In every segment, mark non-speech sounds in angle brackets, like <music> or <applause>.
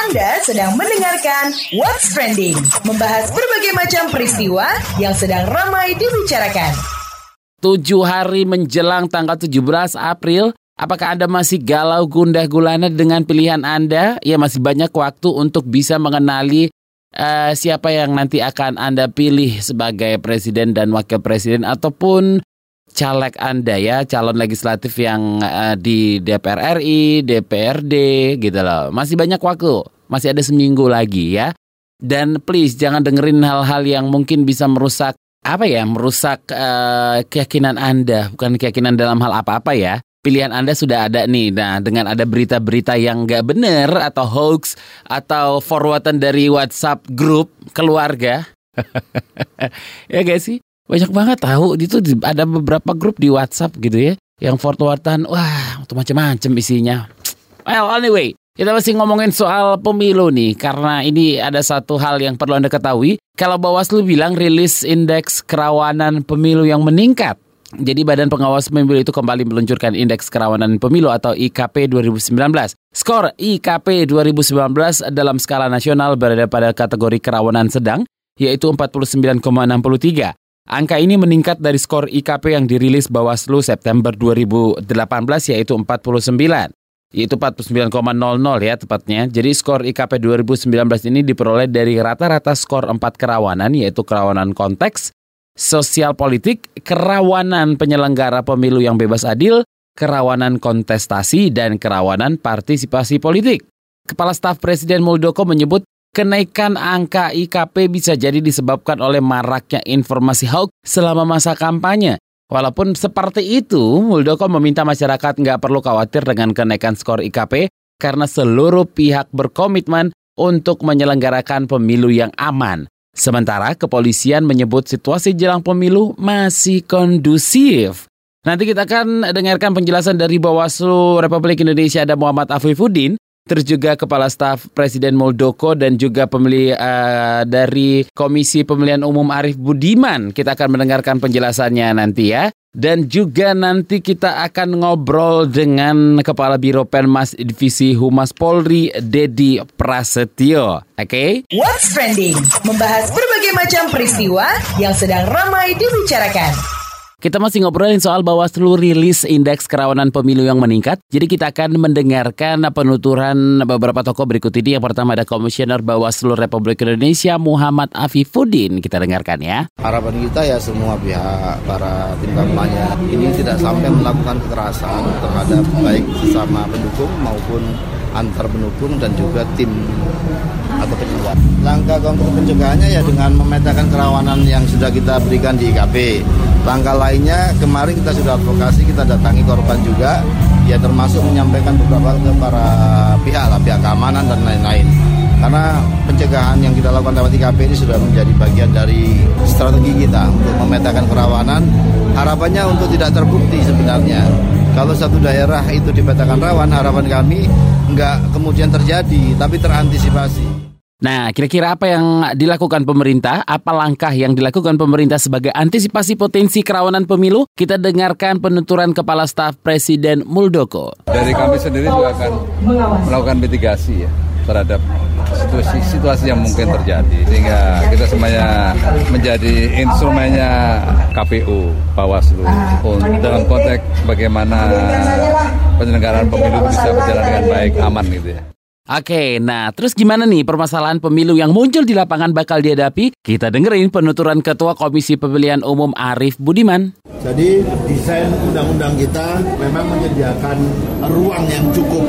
Anda sedang mendengarkan What's Trending, membahas berbagai macam peristiwa yang sedang ramai dibicarakan. Tujuh hari menjelang tanggal 17 April, apakah Anda masih galau gundah gulana dengan pilihan Anda? Ya masih banyak waktu untuk bisa mengenali uh, siapa yang nanti akan Anda pilih sebagai presiden dan wakil presiden ataupun caleg Anda ya, calon legislatif yang uh, di DPR RI, DPRD gitu loh. Masih banyak waktu, masih ada seminggu lagi ya. Dan please jangan dengerin hal-hal yang mungkin bisa merusak apa ya, merusak uh, keyakinan Anda, bukan keyakinan dalam hal apa-apa ya. Pilihan Anda sudah ada nih. Nah, dengan ada berita-berita yang nggak benar atau hoax atau forwardan dari WhatsApp grup keluarga. <laughs> ya guys sih? Banyak banget tahu itu ada beberapa grup di WhatsApp gitu ya yang forwardan wah macam-macam isinya. Well anyway, kita masih ngomongin soal pemilu nih karena ini ada satu hal yang perlu Anda ketahui. Kalau Bawaslu bilang rilis indeks kerawanan pemilu yang meningkat. Jadi Badan Pengawas Pemilu itu kembali meluncurkan Indeks Kerawanan Pemilu atau IKP 2019. Skor IKP 2019 dalam skala nasional berada pada kategori kerawanan sedang, yaitu 49,63. Angka ini meningkat dari skor IKP yang dirilis Bawaslu September 2018 yaitu 49 yaitu 49,00 ya tepatnya. Jadi skor IKP 2019 ini diperoleh dari rata-rata skor 4 kerawanan yaitu kerawanan konteks, sosial politik, kerawanan penyelenggara pemilu yang bebas adil, kerawanan kontestasi, dan kerawanan partisipasi politik. Kepala Staf Presiden Muldoko menyebut Kenaikan angka IKP bisa jadi disebabkan oleh maraknya informasi hoax selama masa kampanye. Walaupun seperti itu, Muldoko meminta masyarakat nggak perlu khawatir dengan kenaikan skor IKP karena seluruh pihak berkomitmen untuk menyelenggarakan pemilu yang aman. Sementara kepolisian menyebut situasi jelang pemilu masih kondusif. Nanti kita akan dengarkan penjelasan dari Bawaslu Republik Indonesia ada Muhammad Afifuddin terus juga Kepala Staf Presiden Muldoko dan juga pemilih uh, dari Komisi Pemilihan Umum Arief Budiman. Kita akan mendengarkan penjelasannya nanti ya. Dan juga nanti kita akan ngobrol dengan Kepala Biro Penmas Divisi Humas Polri, Dedi Prasetyo. Oke? Okay? What's Trending? Membahas berbagai macam peristiwa yang sedang ramai dibicarakan. Kita masih ngobrolin soal Bawaslu rilis indeks kerawanan pemilu yang meningkat. Jadi kita akan mendengarkan penuturan beberapa tokoh berikut ini. Yang pertama ada Komisioner Bawaslu Republik Indonesia Muhammad Afifuddin. Kita dengarkan ya. Harapan kita ya semua pihak para tim kampanye ini tidak sampai melakukan kekerasan terhadap baik sesama pendukung maupun antar pendukung dan juga tim atau penyelenggaraan. Langkah konkret pencegahannya ya dengan memetakan kerawanan yang sudah kita berikan di IKP. Langkah lainnya kemarin kita sudah advokasi, kita datangi korban juga, ya termasuk menyampaikan beberapa ke para pihak lah, pihak keamanan dan lain-lain. Karena pencegahan yang kita lakukan lewat IKP ini sudah menjadi bagian dari strategi kita untuk memetakan kerawanan. Harapannya untuk tidak terbukti sebenarnya. Kalau satu daerah itu dipetakan rawan, harapan kami nggak kemudian terjadi, tapi terantisipasi. Nah, kira-kira apa yang dilakukan pemerintah? Apa langkah yang dilakukan pemerintah sebagai antisipasi potensi kerawanan pemilu? Kita dengarkan penuturan Kepala Staf Presiden Muldoko. Dari kami sendiri juga akan melakukan mitigasi ya terhadap situasi situasi yang mungkin terjadi sehingga kita semuanya menjadi instrumennya KPU Bawaslu dalam konteks bagaimana penyelenggaraan pemilu bisa berjalan dengan baik aman gitu ya. Oke, nah terus gimana nih permasalahan pemilu yang muncul di lapangan bakal dihadapi? Kita dengerin penuturan Ketua Komisi Pemilihan Umum Arief Budiman. Jadi desain undang-undang kita memang menyediakan ruang yang cukup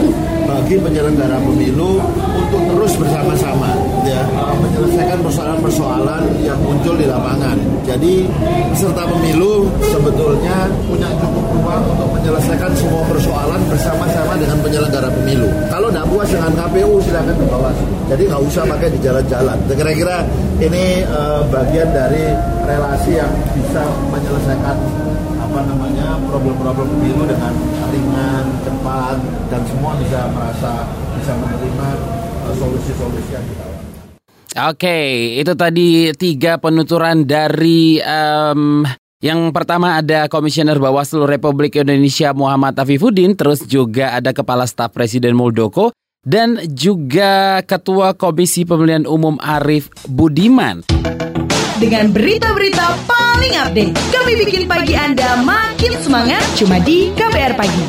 bagi penyelenggara pemilu untuk terus bersama-sama ya menyelesaikan persoalan-persoalan yang muncul di lapangan. Jadi peserta pemilu sebetulnya punya cukup ruang untuk menyelesaikan semua persoalan bersama-sama dengan penyelenggara pemilu. Kalau tidak puas dengan KPU silakan ke bawah. Jadi nggak usah pakai di jalan-jalan. Kira-kira ini uh, bagian dari relasi yang bisa menyelesaikan apa namanya problem-problem pemilu dengan ringan, cepat, dan semua bisa merasa bisa menerima uh, solusi-solusi yang kita Oke, itu tadi tiga penuturan dari um, yang pertama ada Komisioner Bawaslu Republik Indonesia Muhammad Afifuddin, terus juga ada Kepala Staf Presiden Muldoko, dan juga Ketua Komisi Pemilihan Umum Arif Budiman. Dengan berita-berita paling update, kami bikin pagi Anda makin semangat cuma di KBR Pagi.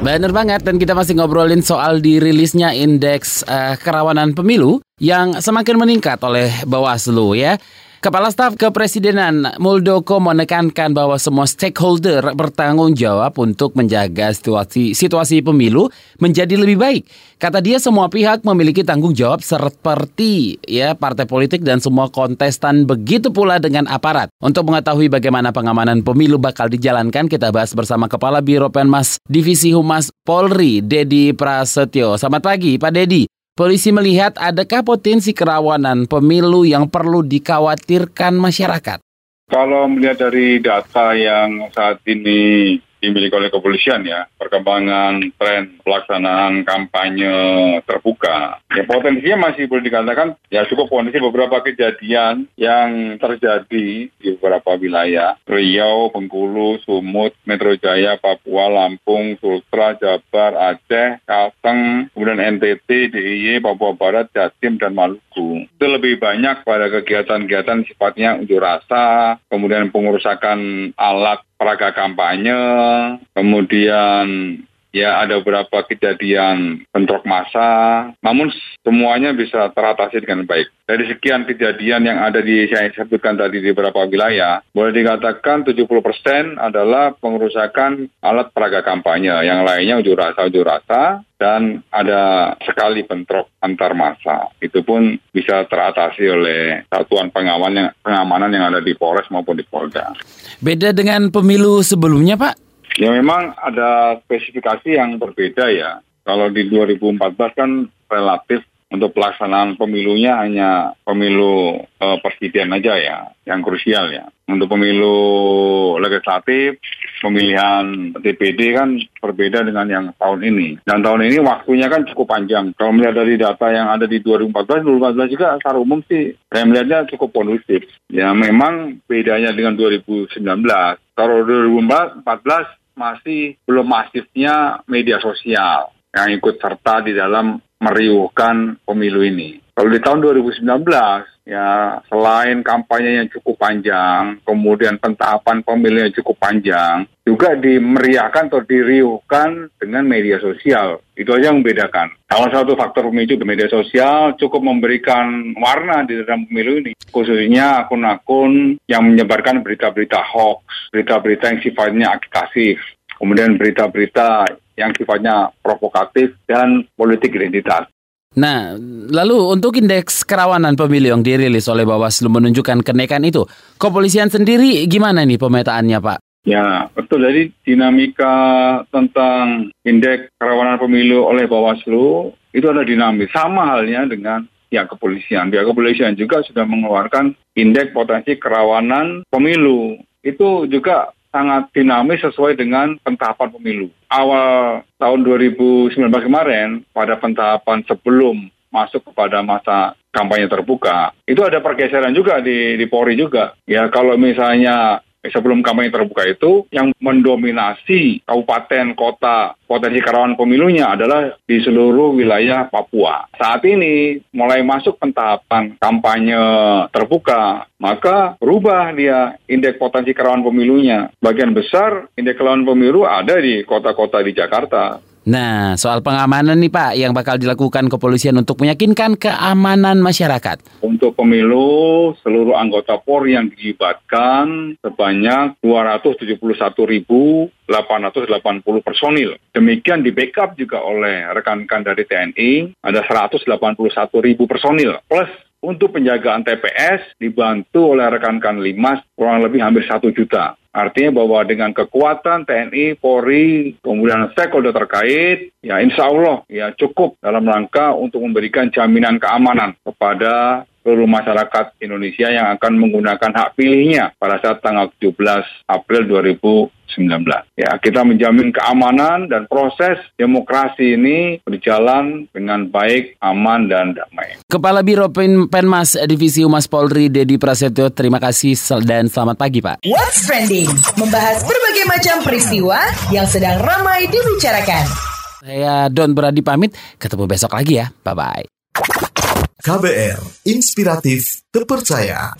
Bener banget dan kita masih ngobrolin soal dirilisnya indeks uh, kerawanan pemilu yang semakin meningkat oleh Bawaslu ya. Kepala Staf Kepresidenan Muldoko menekankan bahwa semua stakeholder bertanggung jawab untuk menjaga situasi situasi pemilu menjadi lebih baik. Kata dia semua pihak memiliki tanggung jawab seperti ya partai politik dan semua kontestan begitu pula dengan aparat. Untuk mengetahui bagaimana pengamanan pemilu bakal dijalankan kita bahas bersama Kepala Biro Penmas Divisi Humas Polri Dedi Prasetyo. Selamat pagi Pak Dedi. Polisi melihat adakah potensi kerawanan pemilu yang perlu dikhawatirkan masyarakat? Kalau melihat dari data yang saat ini dimiliki oleh kepolisian ya perkembangan tren pelaksanaan kampanye terbuka ya potensinya masih boleh dikatakan ya cukup kondisi beberapa kejadian yang terjadi di beberapa wilayah Riau, Bengkulu, Sumut, Metro Jaya, Papua, Lampung, Sultra, Jabar, Aceh, Kalteng, kemudian NTT, DIY, Papua Barat, Jatim, dan Maluku. Itu lebih banyak pada kegiatan-kegiatan sifatnya unjuk rasa, kemudian pengurusakan alat peraga kampanye, kemudian ya ada beberapa kejadian bentrok massa, namun semuanya bisa teratasi dengan baik. Dari sekian kejadian yang ada di saya sebutkan tadi di beberapa wilayah, boleh dikatakan 70% adalah pengerusakan alat peraga kampanye, yang lainnya unjuk rasa-unjuk rasa, dan ada sekali bentrok antar massa. Itu pun bisa teratasi oleh satuan pengaman yang, pengamanan yang ada di Polres maupun di Polda. Beda dengan pemilu sebelumnya, Pak? Ya memang ada spesifikasi yang berbeda ya. Kalau di 2014 kan relatif untuk pelaksanaan pemilunya hanya pemilu uh, presiden aja ya, yang krusial ya. Untuk pemilu legislatif, pemilihan DPD kan berbeda dengan yang tahun ini. Dan tahun ini waktunya kan cukup panjang. Kalau melihat dari data yang ada di 2014, 2014 juga secara umum sih saya melihatnya cukup kondusif. Ya memang bedanya dengan 2019. Kalau 2014 masih belum masifnya media sosial yang ikut serta di dalam meriuhkan pemilu ini. Kalau di tahun 2019, ya selain kampanye yang cukup panjang, kemudian pentahapan pemilu yang cukup panjang, juga dimeriahkan atau diriuhkan dengan media sosial. Itu aja yang membedakan. Salah satu faktor pemicu di media sosial cukup memberikan warna di dalam pemilu ini. Khususnya akun-akun yang menyebarkan berita-berita hoax, berita-berita yang sifatnya agitatif, kemudian berita-berita yang sifatnya provokatif dan politik identitas. Nah, lalu untuk indeks kerawanan pemilu yang dirilis oleh Bawaslu menunjukkan kenaikan itu, kepolisian sendiri gimana nih pemetaannya Pak? Ya, betul. Jadi dinamika tentang indeks kerawanan pemilu oleh Bawaslu itu ada dinamis. Sama halnya dengan pihak kepolisian. Pihak kepolisian juga sudah mengeluarkan indeks potensi kerawanan pemilu. Itu juga sangat dinamis sesuai dengan pentahapan pemilu. Awal tahun 2019 kemarin, pada pentahapan sebelum masuk kepada masa kampanye terbuka, itu ada pergeseran juga di, di Polri juga. Ya kalau misalnya sebelum kampanye terbuka itu yang mendominasi kabupaten kota potensi kerawan pemilunya adalah di seluruh wilayah Papua. Saat ini mulai masuk pentahapan kampanye terbuka, maka berubah dia indeks potensi kerawan pemilunya. Bagian besar indeks kerawan pemilu ada di kota-kota di Jakarta. Nah, soal pengamanan nih Pak, yang bakal dilakukan kepolisian untuk meyakinkan keamanan masyarakat. Untuk pemilu, seluruh anggota Polri yang dilibatkan sebanyak 271.880 personil. Demikian di backup juga oleh rekan-rekan dari TNI, ada 181.000 personil. Plus untuk penjagaan TPS dibantu oleh rekan-rekan Limas kurang lebih hampir satu juta. Artinya bahwa dengan kekuatan TNI, Polri, kemudian stakeholder terkait, ya insya Allah ya cukup dalam rangka untuk memberikan jaminan keamanan kepada seluruh masyarakat Indonesia yang akan menggunakan hak pilihnya pada saat tanggal 17 April 2019. Ya, kita menjamin keamanan dan proses demokrasi ini berjalan dengan baik, aman, dan damai. Kepala Biro Pen Penmas Divisi Humas Polri, Dedi Prasetyo, terima kasih dan selamat pagi, Pak. What's Trending? Membahas berbagai macam peristiwa yang sedang ramai dibicarakan. Saya Don Brady pamit, ketemu besok lagi ya. Bye-bye. KBR, inspiratif, terpercaya.